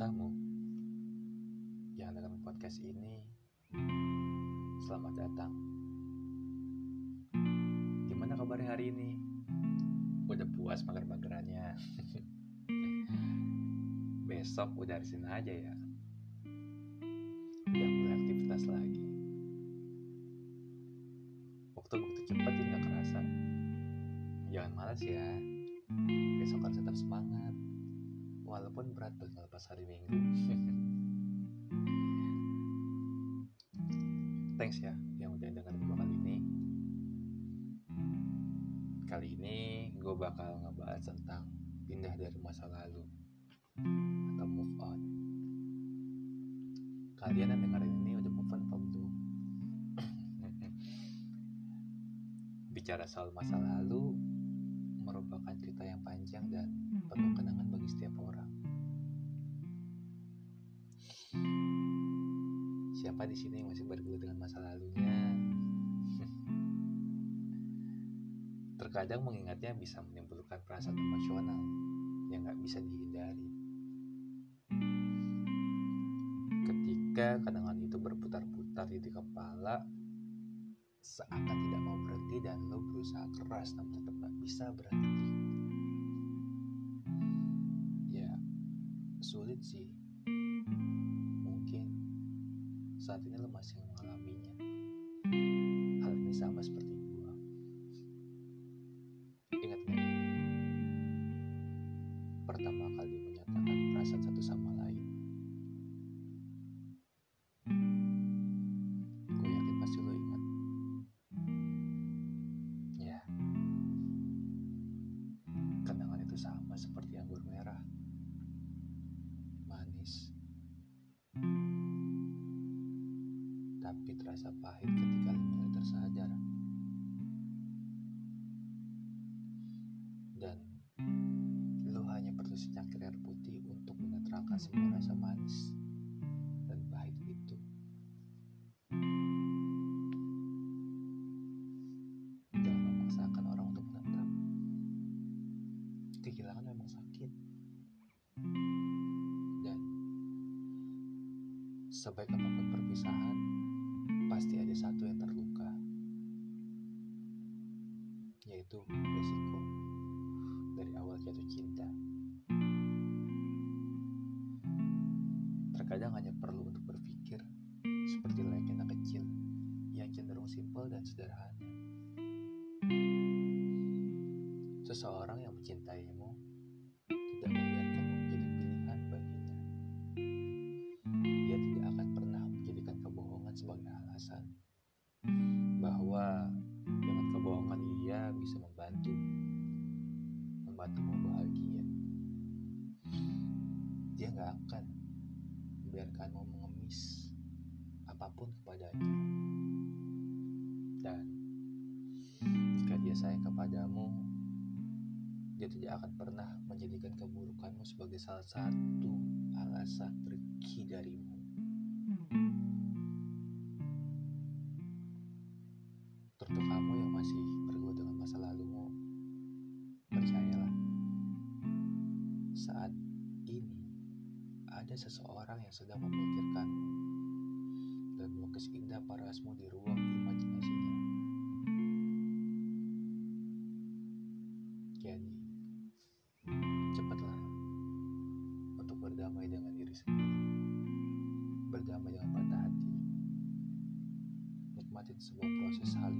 kamu yang dalam podcast ini, selamat datang. Gimana kabarnya hari ini? Udah puas mager-magerannya? Besok udah hari Senin aja ya. Udah mulai aktivitas lagi. Waktu begitu cepat jadi gak kerasa. Jangan malas ya. Besok harus tetap semangat walaupun berat buat ngelepas hari minggu. Thanks ya yang udah dengerin gue kali ini. Kali ini gue bakal ngebahas tentang pindah dari masa lalu atau move on. Kalian yang dengerin ini udah move on apa belum bicara soal masa lalu merupakan cerita yang panjang dan penuh kenangan bagi setiap orang. Siapa di sini yang masih bergelut dengan masa lalunya? Terkadang mengingatnya bisa menimbulkan perasaan emosional yang gak bisa dihindari. Ketika kenangan itu berputar-putar di kepala, seakan tidak mau berhenti dan lo berusaha keras namun tetap bisa berhenti. Ya, sulit sih. Mungkin saat ini lo masih mengalaminya. Hal ini sama seperti Tapi terasa pahit ketika mulai tersadar. Dan lu hanya perlu secangkir air putih untuk menetralkan semua rasa manis dan pahit itu. Jangan memaksakan orang untuk menetap. Kehilangan memang sakit. Dan sebaik apa pun perpisahan, pasti ada satu yang terluka. Yaitu resiko dari awal jatuh cinta. Terkadang hanya perlu untuk berpikir seperti layaknya anak kecil yang cenderung simpel dan sederhana. Membantumu bahagia. Dia nggak akan membiarkanmu mengemis apa pun kepadanya. Dan jika dia sayang kepadamu, dia tidak akan pernah menjadikan keburukanmu sebagai salah satu alasan pergi darimu. Ada seseorang yang sedang memikirkanmu. Dan melukis indah parasmu di ruang imajinasinya. Jadi, cepatlah untuk berdamai dengan diri sendiri, berdamai dengan patah hati, nikmatin sebuah proses hal